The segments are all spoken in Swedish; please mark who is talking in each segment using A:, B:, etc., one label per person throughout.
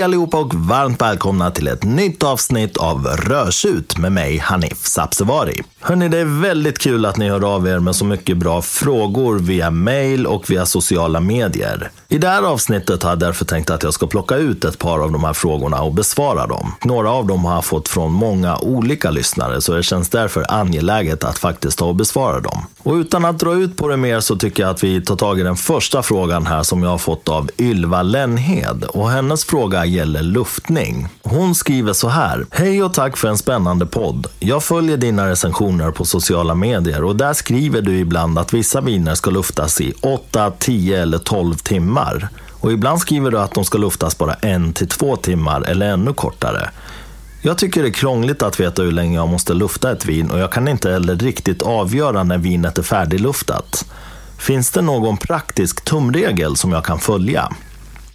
A: Hej allihopa och varmt välkomna till ett nytt avsnitt av Rörsut med mig Hanif Sabsevari. Hörni, det är väldigt kul att ni hör av er med så mycket bra frågor via mail och via sociala medier. I det här avsnittet har jag därför tänkt att jag ska plocka ut ett par av de här frågorna och besvara dem. Några av dem har jag fått från många olika lyssnare så det känns därför angeläget att faktiskt ta och besvara dem. Och utan att dra ut på det mer så tycker jag att vi tar tag i den första frågan här som jag har fått av Ylva Lennhed. Och hennes fråga gäller luftning. Hon skriver så här. Hej och tack för en spännande podd. Jag följer dina recensioner på sociala medier och där skriver du ibland att vissa viner ska luftas i 8, 10 eller 12 timmar. Och ibland skriver du att de ska luftas bara en till två timmar eller ännu kortare. Jag tycker det är krångligt att veta hur länge jag måste lufta ett vin och jag kan inte heller riktigt avgöra när vinet är färdigluftat. Finns det någon praktisk tumregel som jag kan följa?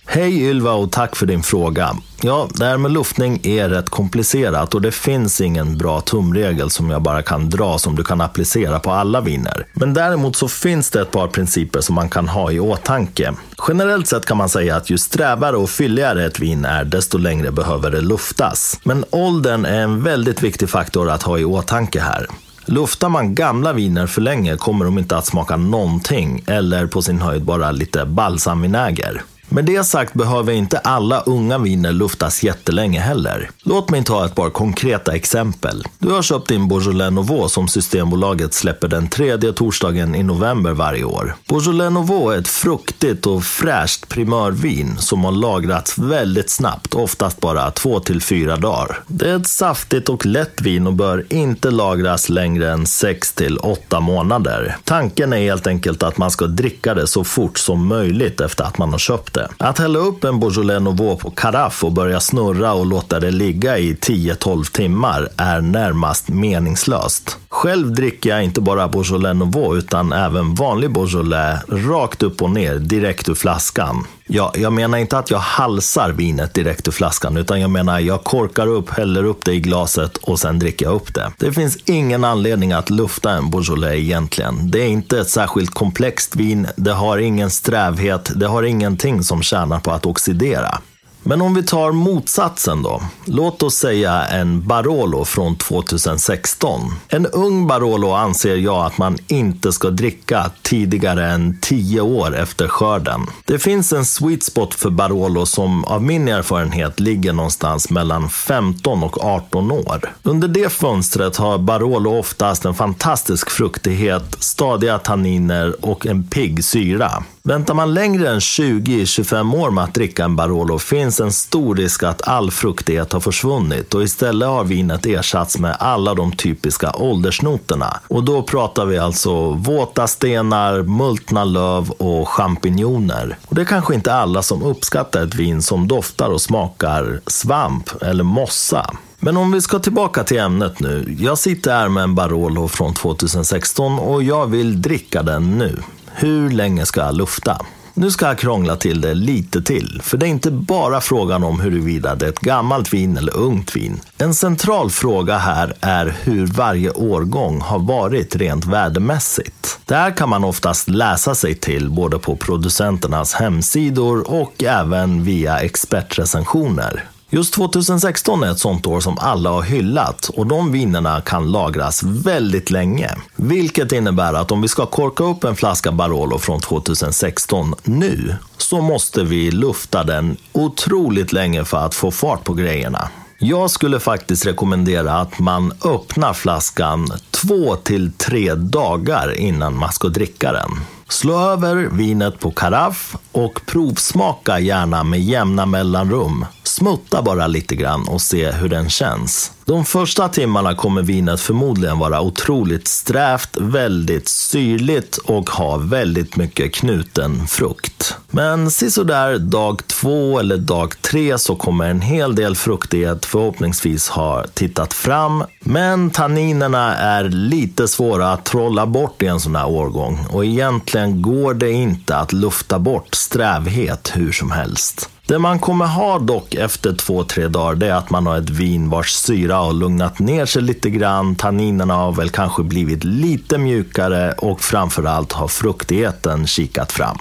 A: Hej Ylva och tack för din fråga. Ja, det här med luftning är rätt komplicerat och det finns ingen bra tumregel som jag bara kan dra som du kan applicera på alla viner. Men däremot så finns det ett par principer som man kan ha i åtanke. Generellt sett kan man säga att ju strävare och fylligare ett vin är, desto längre behöver det luftas. Men åldern är en väldigt viktig faktor att ha i åtanke här. Luftar man gamla viner för länge kommer de inte att smaka någonting eller på sin höjd bara lite balsamvinäger. Med det sagt behöver inte alla unga viner luftas jättelänge heller. Låt mig ta ett par konkreta exempel. Du har köpt din Beaujolais Nouveau som Systembolaget släpper den tredje torsdagen i november varje år. Beaujolais Nouveau är ett fruktigt och fräscht primörvin som har lagrats väldigt snabbt, oftast bara 2-4 dagar. Det är ett saftigt och lätt vin och bör inte lagras längre än 6-8 månader. Tanken är helt enkelt att man ska dricka det så fort som möjligt efter att man har köpt det. Att hälla upp en Beaujolais Nouveau på karaff och börja snurra och låta det ligga i 10-12 timmar är närmast meningslöst. Själv dricker jag inte bara Beaujolais Nouveau utan även vanlig Beaujolais rakt upp och ner direkt ur flaskan. Ja, jag menar inte att jag halsar vinet direkt ur flaskan, utan jag menar jag korkar upp, häller upp det i glaset och sen dricker jag upp det. Det finns ingen anledning att lufta en Beaujolais egentligen. Det är inte ett särskilt komplext vin, det har ingen strävhet, det har ingenting som tjänar på att oxidera. Men om vi tar motsatsen då. Låt oss säga en Barolo från 2016. En ung Barolo anser jag att man inte ska dricka tidigare än 10 år efter skörden. Det finns en sweet spot för Barolo som av min erfarenhet ligger någonstans mellan 15 och 18 år. Under det fönstret har Barolo oftast en fantastisk fruktighet, stadiga tanniner och en pigg syra. Väntar man längre än 20-25 år med att dricka en Barolo finns en stor risk att all fruktighet har försvunnit och istället har vinet ersatts med alla de typiska åldersnoterna. Och då pratar vi alltså våta stenar, multna löv och champinjoner. Och det är kanske inte alla som uppskattar ett vin som doftar och smakar svamp eller mossa. Men om vi ska tillbaka till ämnet nu. Jag sitter här med en Barolo från 2016 och jag vill dricka den nu. Hur länge ska jag lufta? Nu ska jag krångla till det lite till, för det är inte bara frågan om huruvida det är ett gammalt vin eller ungt vin. En central fråga här är hur varje årgång har varit rent värdemässigt. Det här kan man oftast läsa sig till både på producenternas hemsidor och även via expertrecensioner. Just 2016 är ett sånt år som alla har hyllat och de vinerna kan lagras väldigt länge. Vilket innebär att om vi ska korka upp en flaska Barolo från 2016 nu så måste vi lufta den otroligt länge för att få fart på grejerna. Jag skulle faktiskt rekommendera att man öppnar flaskan två till tre dagar innan man ska dricka den. Slå över vinet på karaff och provsmaka gärna med jämna mellanrum. Smutta bara lite grann och se hur den känns. De första timmarna kommer vinet förmodligen vara otroligt strävt, väldigt syrligt och ha väldigt mycket knuten frukt. Men sisådär dag två eller dag tre så kommer en hel del fruktighet förhoppningsvis ha tittat fram. Men tanninerna är lite svåra att trolla bort i en sån här årgång och egentligen går det inte att lufta bort strävhet hur som helst. Det man kommer ha dock efter två, tre dagar, det är att man har ett vin vars syra har lugnat ner sig lite grann. Tanninerna har väl kanske blivit lite mjukare och framförallt har fruktigheten kikat fram.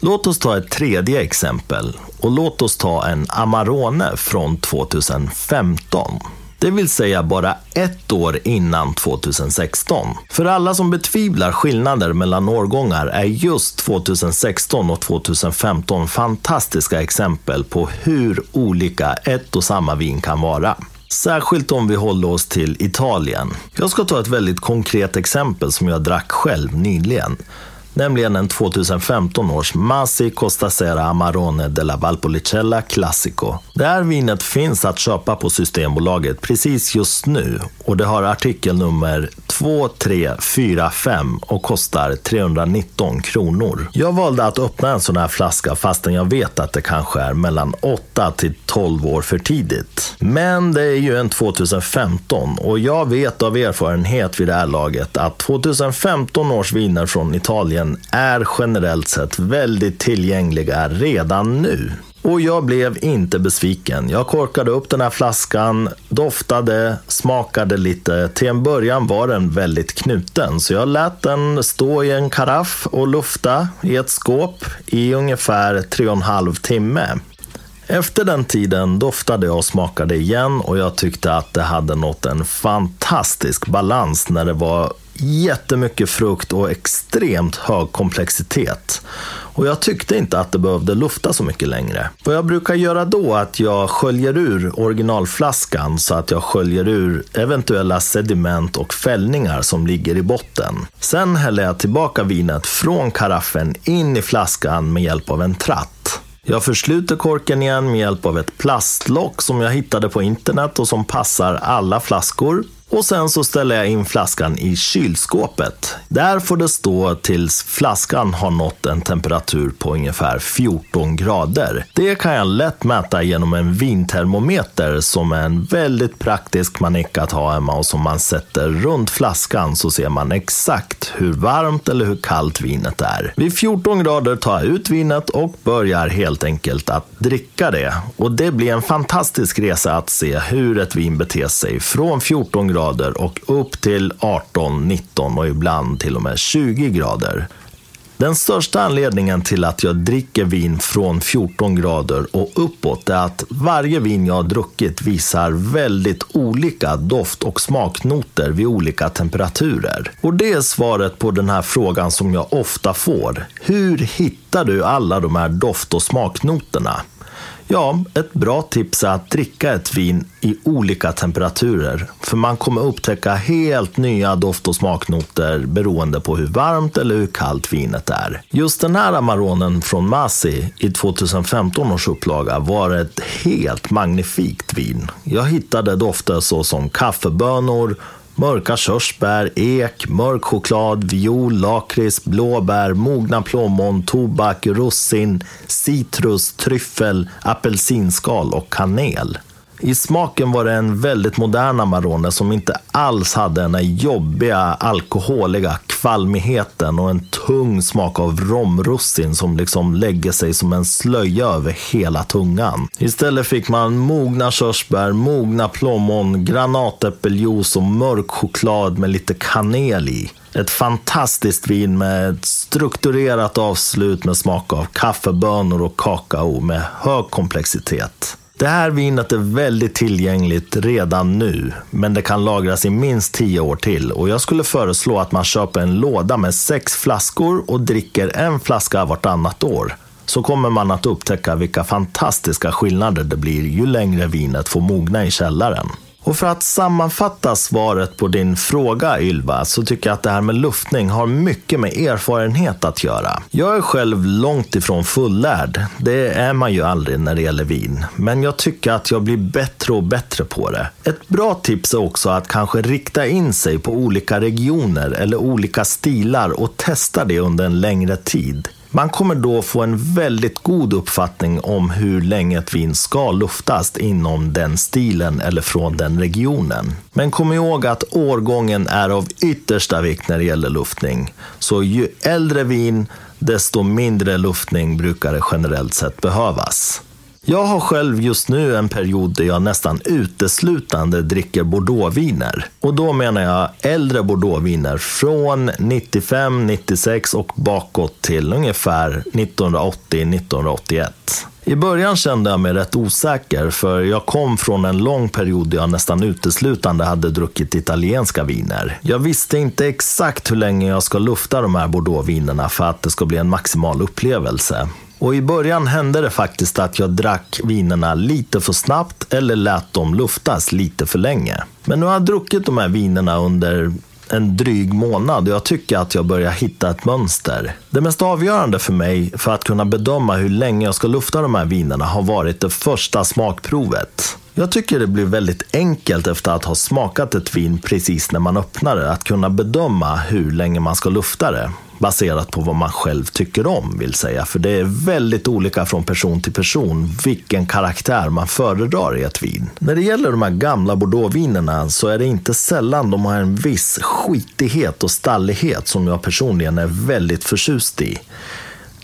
A: Låt oss ta ett tredje exempel och låt oss ta en Amarone från 2015. Det vill säga bara ett år innan 2016. För alla som betvivlar skillnader mellan årgångar är just 2016 och 2015 fantastiska exempel på hur olika ett och samma vin kan vara. Särskilt om vi håller oss till Italien. Jag ska ta ett väldigt konkret exempel som jag drack själv nyligen nämligen en 2015 års Masi Costa Sera Amarone della Valpolicella Classico. Det här vinet finns att köpa på Systembolaget precis just nu och det har artikelnummer 2345 och kostar 319 kronor. Jag valde att öppna en sån här flaska fastän jag vet att det kanske är mellan 8 till 12 år för tidigt. Men det är ju en 2015 och jag vet av erfarenhet vid det här laget att 2015 års viner från Italien är generellt sett väldigt tillgängliga redan nu. Och jag blev inte besviken. Jag korkade upp den här flaskan, doftade, smakade lite. Till en början var den väldigt knuten, så jag lät den stå i en karaff och lufta i ett skåp i ungefär tre och en halv timme. Efter den tiden doftade jag och smakade igen och jag tyckte att det hade nått en fantastisk balans när det var jättemycket frukt och extremt hög komplexitet. Och jag tyckte inte att det behövde lufta så mycket längre. Vad jag brukar göra då är att jag sköljer ur originalflaskan så att jag sköljer ur eventuella sediment och fällningar som ligger i botten. Sen häller jag tillbaka vinet från karaffen in i flaskan med hjälp av en tratt. Jag försluter korken igen med hjälp av ett plastlock som jag hittade på internet och som passar alla flaskor. Och sen så ställer jag in flaskan i kylskåpet. Där får det stå tills flaskan har nått en temperatur på ungefär 14 grader. Det kan jag lätt mäta genom en vintermometer som är en väldigt praktisk manick att ha hemma och som man sätter runt flaskan så ser man exakt hur varmt eller hur kallt vinet är. Vid 14 grader tar jag ut vinet och börjar helt enkelt att dricka det. Och det blir en fantastisk resa att se hur ett vin beter sig från 14 grader grader och upp till 18, 19 och ibland till och med 20 grader. Den största anledningen till att jag dricker vin från 14 grader och uppåt är att varje vin jag har druckit visar väldigt olika doft och smaknoter vid olika temperaturer. Och det är svaret på den här frågan som jag ofta får. Hur hittar du alla de här doft och smaknoterna? Ja, ett bra tips är att dricka ett vin i olika temperaturer. För man kommer upptäcka helt nya doft och smaknoter beroende på hur varmt eller hur kallt vinet är. Just den här Amaronen från Masi i 2015 års upplaga var ett helt magnifikt vin. Jag hittade dofter såsom kaffebönor, Mörka körsbär, ek, mörk choklad, viol, lakrits, blåbär, mogna plommon, tobak, russin, citrus, tryffel, apelsinskal och kanel. I smaken var det en väldigt modern Amarone som inte alls hade den här jobbiga, alkoholiga kvalmigheten och en tung smak av romrussin som liksom lägger sig som en slöja över hela tungan. Istället fick man mogna körsbär, mogna plommon, granatäppeljuice och mörk choklad med lite kanel i. Ett fantastiskt vin med ett strukturerat avslut med smak av kaffebönor och kakao med hög komplexitet. Det här vinet är väldigt tillgängligt redan nu, men det kan lagras i minst 10 år till. Och jag skulle föreslå att man köper en låda med sex flaskor och dricker en flaska vartannat år. Så kommer man att upptäcka vilka fantastiska skillnader det blir ju längre vinet får mogna i källaren. Och för att sammanfatta svaret på din fråga Ylva, så tycker jag att det här med luftning har mycket med erfarenhet att göra. Jag är själv långt ifrån fullärd. Det är man ju aldrig när det gäller vin. Men jag tycker att jag blir bättre och bättre på det. Ett bra tips är också att kanske rikta in sig på olika regioner eller olika stilar och testa det under en längre tid. Man kommer då få en väldigt god uppfattning om hur länge ett vin ska luftas inom den stilen eller från den regionen. Men kom ihåg att årgången är av yttersta vikt när det gäller luftning. Så ju äldre vin, desto mindre luftning brukar det generellt sett behövas. Jag har själv just nu en period där jag nästan uteslutande dricker bordeauxviner. Och då menar jag äldre bordeauxviner från 95, 96 och bakåt till ungefär 1980-1981. I början kände jag mig rätt osäker för jag kom från en lång period där jag nästan uteslutande hade druckit italienska viner. Jag visste inte exakt hur länge jag ska lufta de här bordeauxvinerna för att det ska bli en maximal upplevelse. Och i början hände det faktiskt att jag drack vinerna lite för snabbt eller lät dem luftas lite för länge. Men nu har jag druckit de här vinerna under en dryg månad och jag tycker att jag börjar hitta ett mönster. Det mest avgörande för mig för att kunna bedöma hur länge jag ska lufta de här vinerna har varit det första smakprovet. Jag tycker det blir väldigt enkelt efter att ha smakat ett vin precis när man öppnar det, att kunna bedöma hur länge man ska lufta det baserat på vad man själv tycker om, vill säga. För det är väldigt olika från person till person vilken karaktär man föredrar i ett vin. När det gäller de här gamla bordeauxvinerna så är det inte sällan de har en viss skitighet och stallighet som jag personligen är väldigt förtjust i.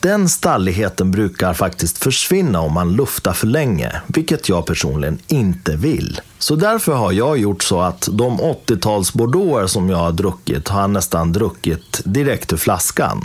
A: Den stalligheten brukar faktiskt försvinna om man luftar för länge, vilket jag personligen inte vill. Så därför har jag gjort så att de 80-tals bordeauxer som jag har druckit har jag nästan druckit direkt ur flaskan.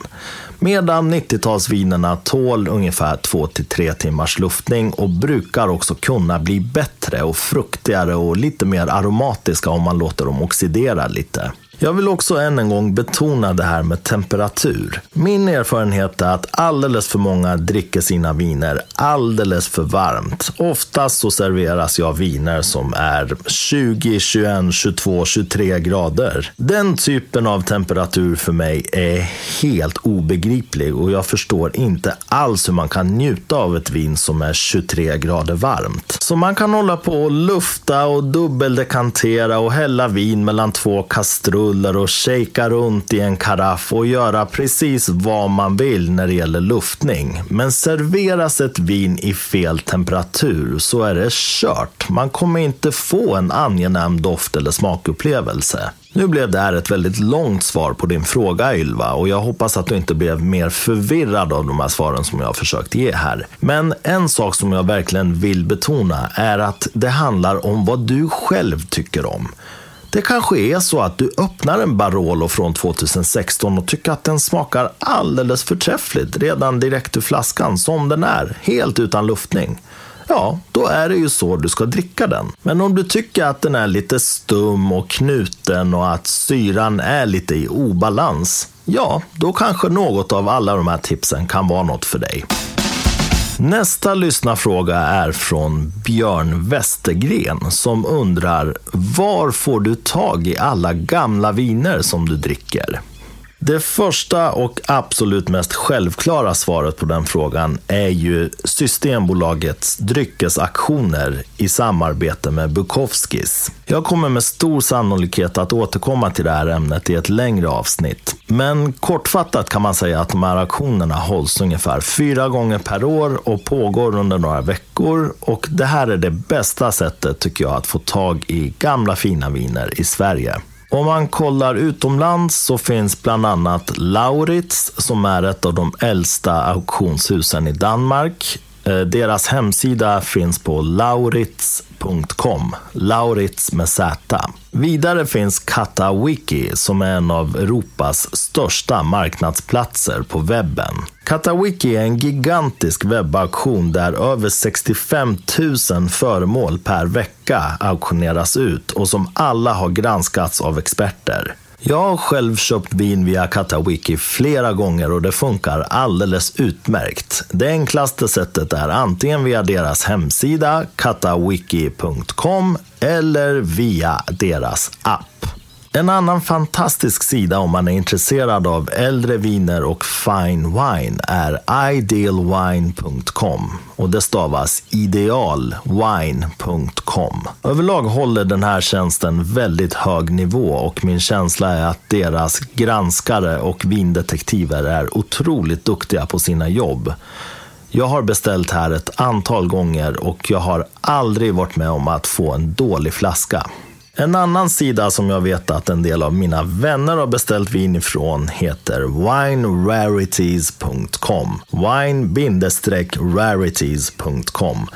A: Medan 90-talsvinerna tål ungefär 2-3 timmars luftning och brukar också kunna bli bättre och fruktigare och lite mer aromatiska om man låter dem oxidera lite. Jag vill också än en gång betona det här med temperatur. Min erfarenhet är att alldeles för många dricker sina viner alldeles för varmt. Oftast så serveras jag viner som är 20, 21, 22, 23 grader. Den typen av temperatur för mig är helt obegriplig och jag förstår inte alls hur man kan njuta av ett vin som är 23 grader varmt. Så man kan hålla på och lufta och dubbeldekantera och hälla vin mellan två kastruller bullar och shakea runt i en karaff och göra precis vad man vill när det gäller luftning. Men serveras ett vin i fel temperatur så är det kört. Man kommer inte få en angenäm doft eller smakupplevelse. Nu blev det här ett väldigt långt svar på din fråga Ylva och jag hoppas att du inte blev mer förvirrad av de här svaren som jag har försökt ge här. Men en sak som jag verkligen vill betona är att det handlar om vad du själv tycker om. Det kanske är så att du öppnar en Barolo från 2016 och tycker att den smakar alldeles förträffligt redan direkt ur flaskan som den är, helt utan luftning. Ja, då är det ju så du ska dricka den. Men om du tycker att den är lite stum och knuten och att syran är lite i obalans, ja, då kanske något av alla de här tipsen kan vara något för dig. Nästa lyssnarfråga är från Björn Westergren som undrar var får du tag i alla gamla viner som du dricker? Det första och absolut mest självklara svaret på den frågan är ju Systembolagets dryckesaktioner i samarbete med Bukowskis. Jag kommer med stor sannolikhet att återkomma till det här ämnet i ett längre avsnitt. Men kortfattat kan man säga att de här auktionerna hålls ungefär fyra gånger per år och pågår under några veckor. Och det här är det bästa sättet tycker jag att få tag i gamla fina viner i Sverige. Om man kollar utomlands så finns bland annat Lauritz som är ett av de äldsta auktionshusen i Danmark. Eh, deras hemsida finns på lauritz.com, Lauritz med Z. Vidare finns Katawiki som är en av Europas största marknadsplatser på webben. Katawiki är en gigantisk webbauktion där över 65 000 föremål per vecka auktioneras ut och som alla har granskats av experter. Jag har själv köpt vin via Katawiki flera gånger och det funkar alldeles utmärkt. Det enklaste sättet är antingen via deras hemsida katawiki.com eller via deras app. En annan fantastisk sida om man är intresserad av äldre viner och fine wine är idealwine.com och det stavas idealwine.com. Överlag håller den här tjänsten väldigt hög nivå och min känsla är att deras granskare och vindetektiver är otroligt duktiga på sina jobb. Jag har beställt här ett antal gånger och jag har aldrig varit med om att få en dålig flaska. En annan sida som jag vet att en del av mina vänner har beställt vin ifrån heter winerarities.com. Wine-rarities.com.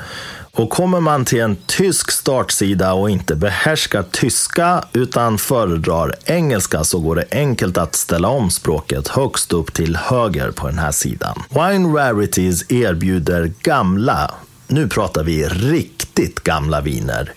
A: Och kommer man till en tysk startsida och inte behärskar tyska utan föredrar engelska så går det enkelt att ställa om språket högst upp till höger på den här sidan. Wine Rarities erbjuder gamla, nu pratar vi riktigt gamla viner.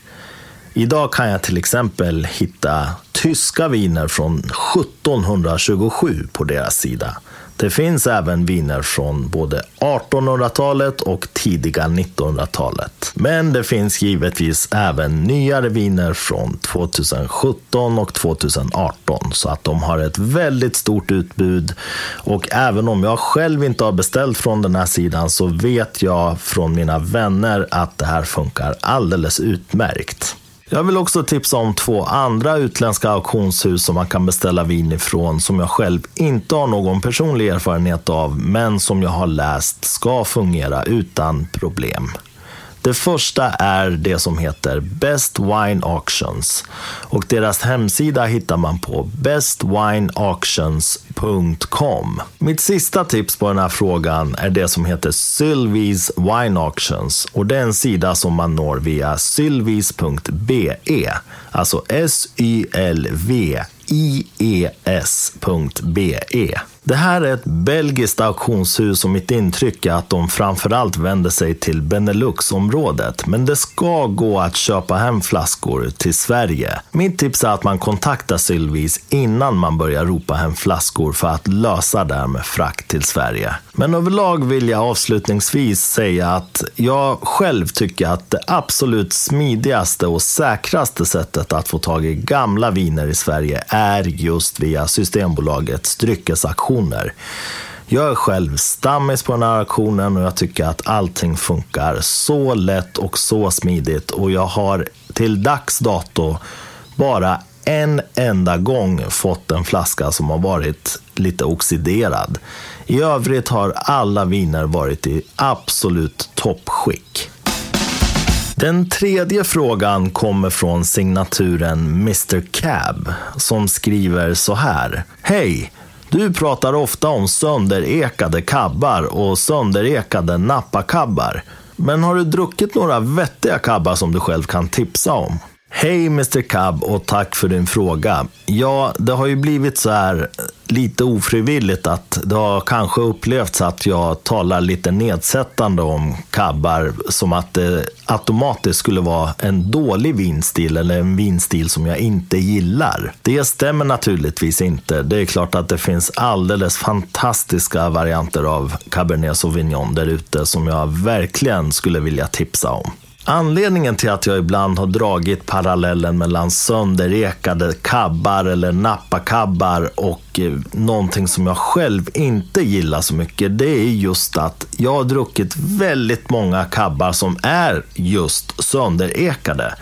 A: Idag kan jag till exempel hitta tyska viner från 1727 på deras sida. Det finns även viner från både 1800-talet och tidiga 1900-talet. Men det finns givetvis även nyare viner från 2017 och 2018 så att de har ett väldigt stort utbud. Och även om jag själv inte har beställt från den här sidan så vet jag från mina vänner att det här funkar alldeles utmärkt. Jag vill också tipsa om två andra utländska auktionshus som man kan beställa vin ifrån som jag själv inte har någon personlig erfarenhet av men som jag har läst ska fungera utan problem. Det första är det som heter Best Wine Auctions och deras hemsida hittar man på bestwineauctions.com. Mitt sista tips på den här frågan är det som heter Sylvies Wine Auctions och det är en sida som man når via sylvies.be, alltså S-Y-L-V ies.be. Det här är ett belgiskt auktionshus och mitt intryck är att de framförallt vänder sig till Benelux-området. Men det ska gå att köpa hem flaskor till Sverige. Mitt tips är att man kontaktar Sylvis innan man börjar ropa hem flaskor för att lösa det här med frakt till Sverige. Men överlag vill jag avslutningsvis säga att jag själv tycker att det absolut smidigaste och säkraste sättet att få tag i gamla viner i Sverige är just via Systembolagets dryckesaktioner. Jag är själv stammis på den här auktionen och jag tycker att allting funkar så lätt och så smidigt och jag har till dags dato bara en enda gång fått en flaska som har varit lite oxiderad. I övrigt har alla viner varit i absolut toppskick. Den tredje frågan kommer från signaturen Mr Cab som skriver så här. Hej! Du pratar ofta om sönderekade kabbar och sönderekade nappakabbar. Men har du druckit några vettiga kabbar som du själv kan tipsa om? Hej Mr Cab och tack för din fråga. Ja, det har ju blivit så här lite ofrivilligt att det har kanske upplevts att jag talar lite nedsättande om cabbar som att det automatiskt skulle vara en dålig vinstil eller en vinstil som jag inte gillar. Det stämmer naturligtvis inte. Det är klart att det finns alldeles fantastiska varianter av Cabernet Sauvignon där ute som jag verkligen skulle vilja tipsa om. Anledningen till att jag ibland har dragit parallellen mellan sönderekade kabbar eller nappakabbar och eh, någonting som jag själv inte gillar så mycket, det är just att jag har druckit väldigt många kabbar som är just sönderekade.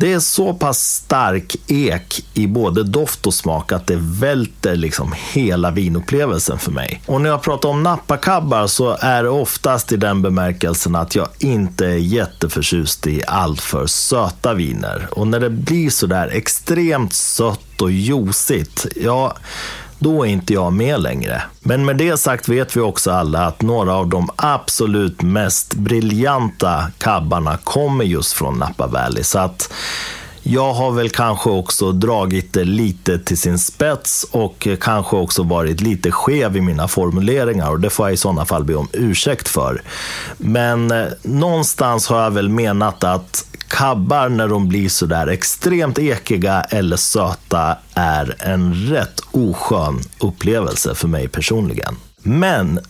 A: Det är så pass stark ek i både doft och smak att det välter liksom hela vinupplevelsen för mig. Och när jag pratar om nappakabbar så är det oftast i den bemärkelsen att jag inte är jätteförtjust i alltför söta viner. Och när det blir sådär extremt sött och juicigt, ja, då är inte jag med längre. Men med det sagt vet vi också alla att några av de absolut mest briljanta kabbarna kommer just från Napa Valley. Så att jag har väl kanske också dragit det lite till sin spets och kanske också varit lite skev i mina formuleringar och det får jag i sådana fall be om ursäkt för. Men eh, någonstans har jag väl menat att kabbar när de blir sådär extremt ekiga eller söta är en rätt oskön upplevelse för mig personligen. Men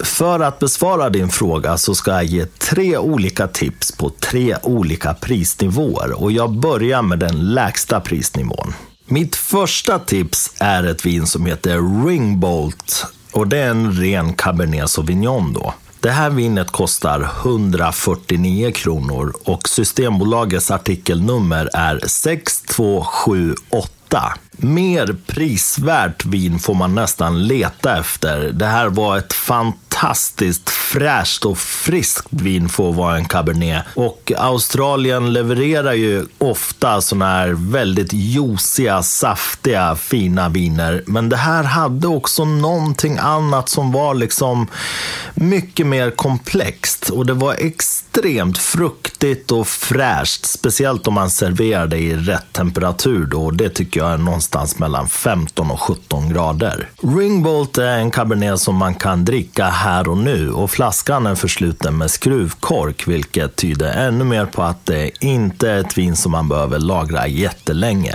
A: för att besvara din fråga så ska jag ge tre olika tips på tre olika prisnivåer och jag börjar med den lägsta prisnivån. Mitt första tips är ett vin som heter Ringbolt och det är en ren Cabernet Sauvignon då. Det här vinet kostar 149 kronor och Systembolagets artikelnummer är 6278. Mer prisvärt vin får man nästan leta efter. Det här var ett fantastiskt fräscht och friskt vin för att vara en cabernet. Och Australien levererar ju ofta sådana här väldigt juiciga, saftiga, fina viner. Men det här hade också någonting annat som var liksom mycket mer komplext. Och det var extremt fruktigt och fräscht. Speciellt om man serverar det i rätt temperatur då. Det tycker jag är någonstans någonstans mellan 15 och 17 grader. Ringbolt är en cabernet som man kan dricka här och nu. Och flaskan är försluten med skruvkork, vilket tyder ännu mer på att det inte är ett vin som man behöver lagra jättelänge.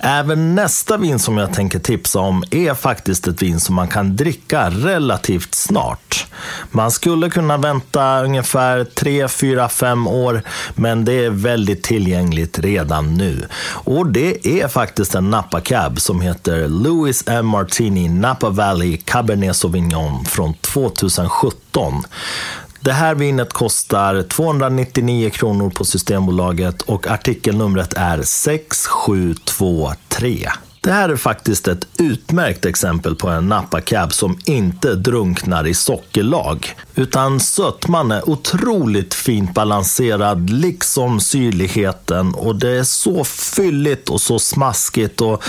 A: Även nästa vin som jag tänker tipsa om är faktiskt ett vin som man kan dricka relativt snart. Man skulle kunna vänta ungefär 3, 4, 5 år, men det är väldigt tillgängligt redan nu. Och det är faktiskt en Napa Cab som heter Louis M. Martini Napa Valley Cabernet Sauvignon från 2017. Det här vinet kostar 299 kronor på Systembolaget och artikelnumret är 6723. Det här är faktiskt ett utmärkt exempel på en nappacab som inte drunknar i sockerlag. Utan sötman är otroligt fint balanserad, liksom syrligheten. Och det är så fylligt och så smaskigt. Och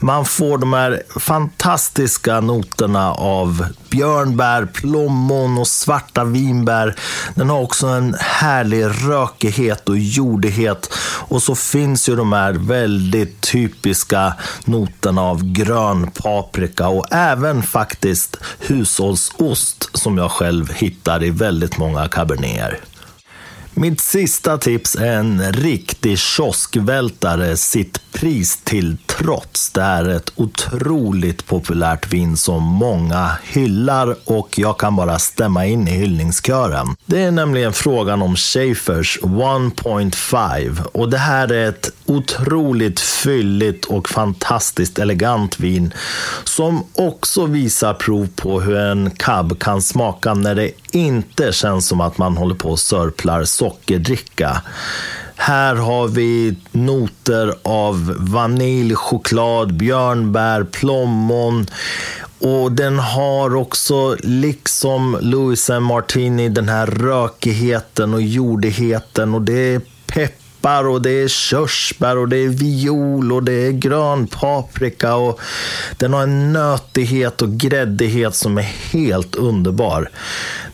A: man får de här fantastiska noterna av björnbär, plommon och svarta vinbär. Den har också en härlig rökighet och jordighet. Och så finns ju de här väldigt typiska noterna av grön paprika och även faktiskt hushållsost som jag själv hittar i väldigt många caberneter. Mitt sista tips är en riktig kioskvältare, sitt pris till trots. Det är ett otroligt populärt vin som många hyllar och jag kan bara stämma in i hyllningskören. Det är nämligen frågan om Schaefers 1.5 och det här är ett otroligt fylligt och fantastiskt elegant vin som också visar prov på hur en cab kan smaka när det inte känns som att man håller på och sörplar sockerdricka. Här har vi noter av vanilj, choklad, björnbär, plommon. Och den har också, liksom Louis and Martini, den här rökigheten och jordigheten. Och det är peppar och det är körsbär och det är viol och det är grön paprika. Och den har en nötighet och gräddighet som är helt underbar.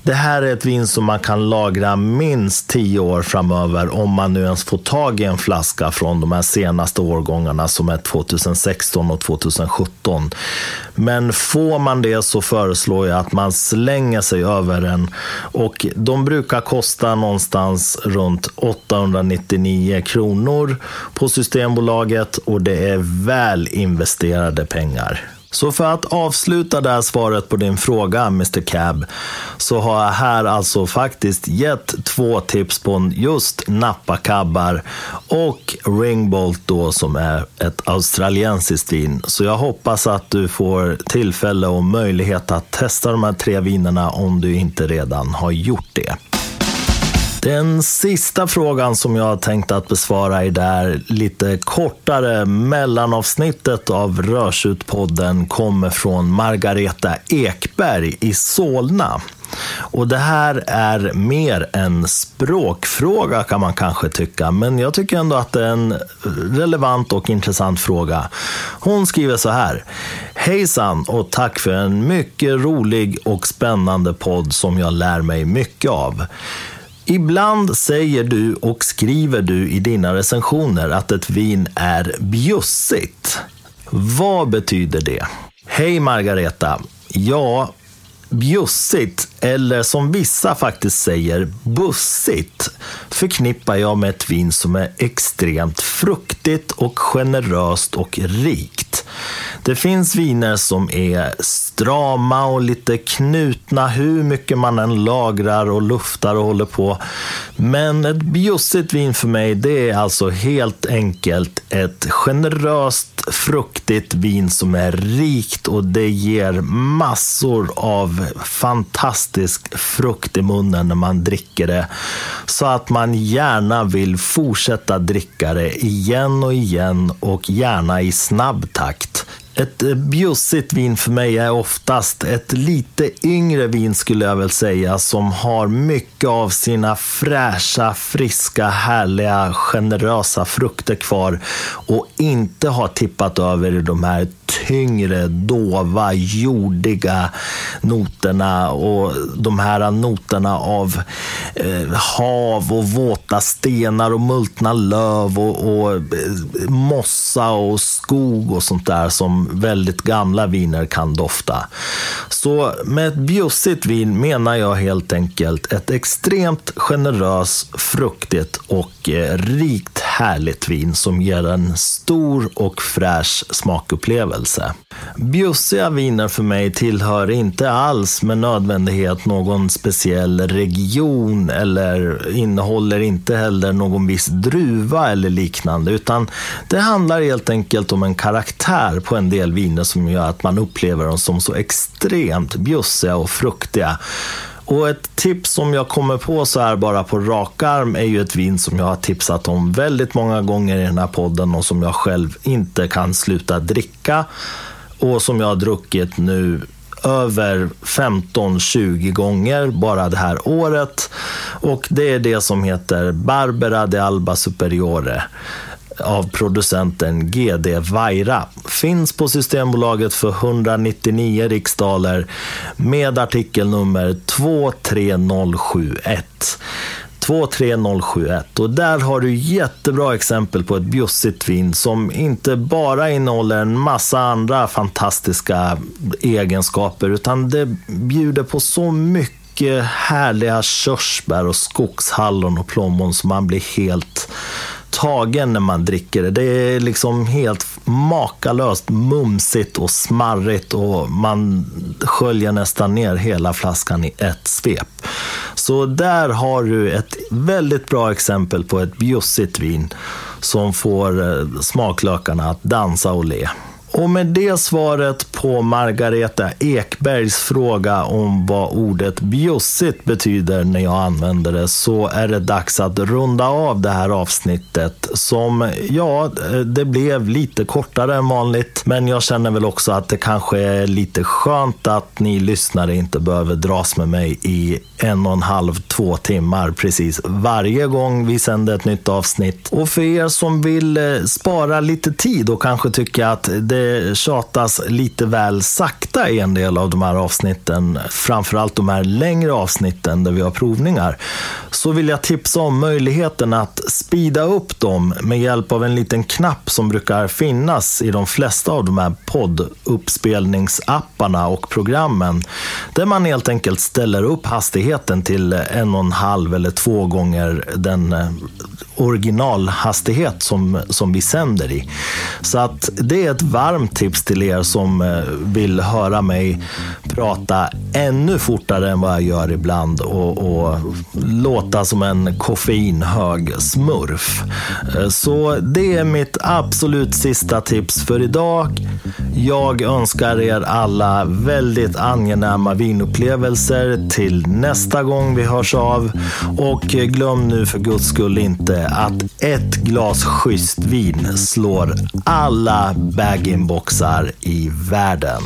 A: Det här är ett vin som man kan lagra minst tio år framöver om man nu ens får tag i en flaska från de här senaste årgångarna som är 2016 och 2017. Men får man det så föreslår jag att man slänger sig över den. Och de brukar kosta någonstans runt 899 kronor på Systembolaget och det är väl investerade pengar. Så för att avsluta det här svaret på din fråga, Mr Cab, så har jag här alltså faktiskt gett två tips på just nappakabbar och Ringbolt då som är ett australiensiskt vin. Så jag hoppas att du får tillfälle och möjlighet att testa de här tre vinerna om du inte redan har gjort det. Den sista frågan som jag tänkte att besvara i det här lite kortare mellanavsnittet av Rörsutpodden kommer från Margareta Ekberg i Solna. Och det här är mer en språkfråga kan man kanske tycka, men jag tycker ändå att det är en relevant och intressant fråga. Hon skriver så här. Hejsan och tack för en mycket rolig och spännande podd som jag lär mig mycket av. Ibland säger du och skriver du i dina recensioner att ett vin är bjussigt. Vad betyder det? Hej Margareta. Ja, bjussigt, eller som vissa faktiskt säger, bussigt, förknippar jag med ett vin som är extremt fruktigt och generöst och rikt. Det finns viner som är strama och lite knutna hur mycket man än lagrar och luftar och håller på. Men ett bjussigt vin för mig, det är alltså helt enkelt ett generöst, fruktigt vin som är rikt och det ger massor av fantastiska fantastisk frukt i munnen när man dricker det. Så att man gärna vill fortsätta dricka det igen och igen och gärna i snabb takt ett eh, bjussigt vin för mig är oftast ett lite yngre vin skulle jag väl säga som har mycket av sina fräscha, friska, härliga, generösa frukter kvar och inte har tippat över i de här tyngre, dova, jordiga noterna och de här noterna av eh, hav och våta stenar och multna löv och, och eh, mossa och skog och sånt där som väldigt gamla viner kan dofta. Så med ett bjussigt vin menar jag helt enkelt ett extremt generöst, fruktigt och eh, rikt härligt vin som ger en stor och fräsch smakupplevelse. Bjussiga viner för mig tillhör inte alls med nödvändighet någon speciell region eller innehåller inte heller någon viss druva eller liknande, utan det handlar helt enkelt om en karaktär på en del viner som gör att man upplever dem som så extremt bjussiga och fruktiga. Och ett tips som jag kommer på så här bara på rak arm är ju ett vin som jag har tipsat om väldigt många gånger i den här podden och som jag själv inte kan sluta dricka och som jag har druckit nu över 15-20 gånger bara det här året. Och det är det som heter Barbera de Alba Superiore av producenten GD Vaira. Finns på Systembolaget för 199 riksdaler med artikelnummer 23071. 23071 och där har du jättebra exempel på ett bjussigt vin som inte bara innehåller en massa andra fantastiska egenskaper utan det bjuder på så mycket härliga körsbär och skogshallon och plommon som man blir helt tagen när man dricker det. Det är liksom helt makalöst mumsigt och smarrigt och man sköljer nästan ner hela flaskan i ett svep. Så där har du ett väldigt bra exempel på ett bjussigt vin som får eh, smaklökarna att dansa och le. Och med det svaret på Margareta Ekbergs fråga om vad ordet bjussigt betyder när jag använder det så är det dags att runda av det här avsnittet som, ja, det blev lite kortare än vanligt. Men jag känner väl också att det kanske är lite skönt att ni lyssnare inte behöver dras med mig i en och en halv, två timmar precis varje gång vi sänder ett nytt avsnitt. Och för er som vill eh, spara lite tid och kanske tycka att det Eh, tjatas lite väl sakta i en del av de här avsnitten, framförallt de här längre avsnitten där vi har provningar, så vill jag tipsa om möjligheten att speeda upp dem med hjälp av en liten knapp som brukar finnas i de flesta av de här podduppspelningsapparna och programmen, där man helt enkelt ställer upp hastigheten till en och en halv eller två gånger den eh, originalhastighet som, som vi sänder i. Så att det är ett varmt tips till er som eh, vill höra mig prata ännu fortare än vad jag gör ibland och, och låta som en koffeinhög smurf. Eh, så det är mitt absolut sista tips för idag. Jag önskar er alla väldigt angenäma vinupplevelser till nästa gång vi hörs av. Och glöm nu för guds skull inte att ett glas schysst vin slår alla bag boxar i världen.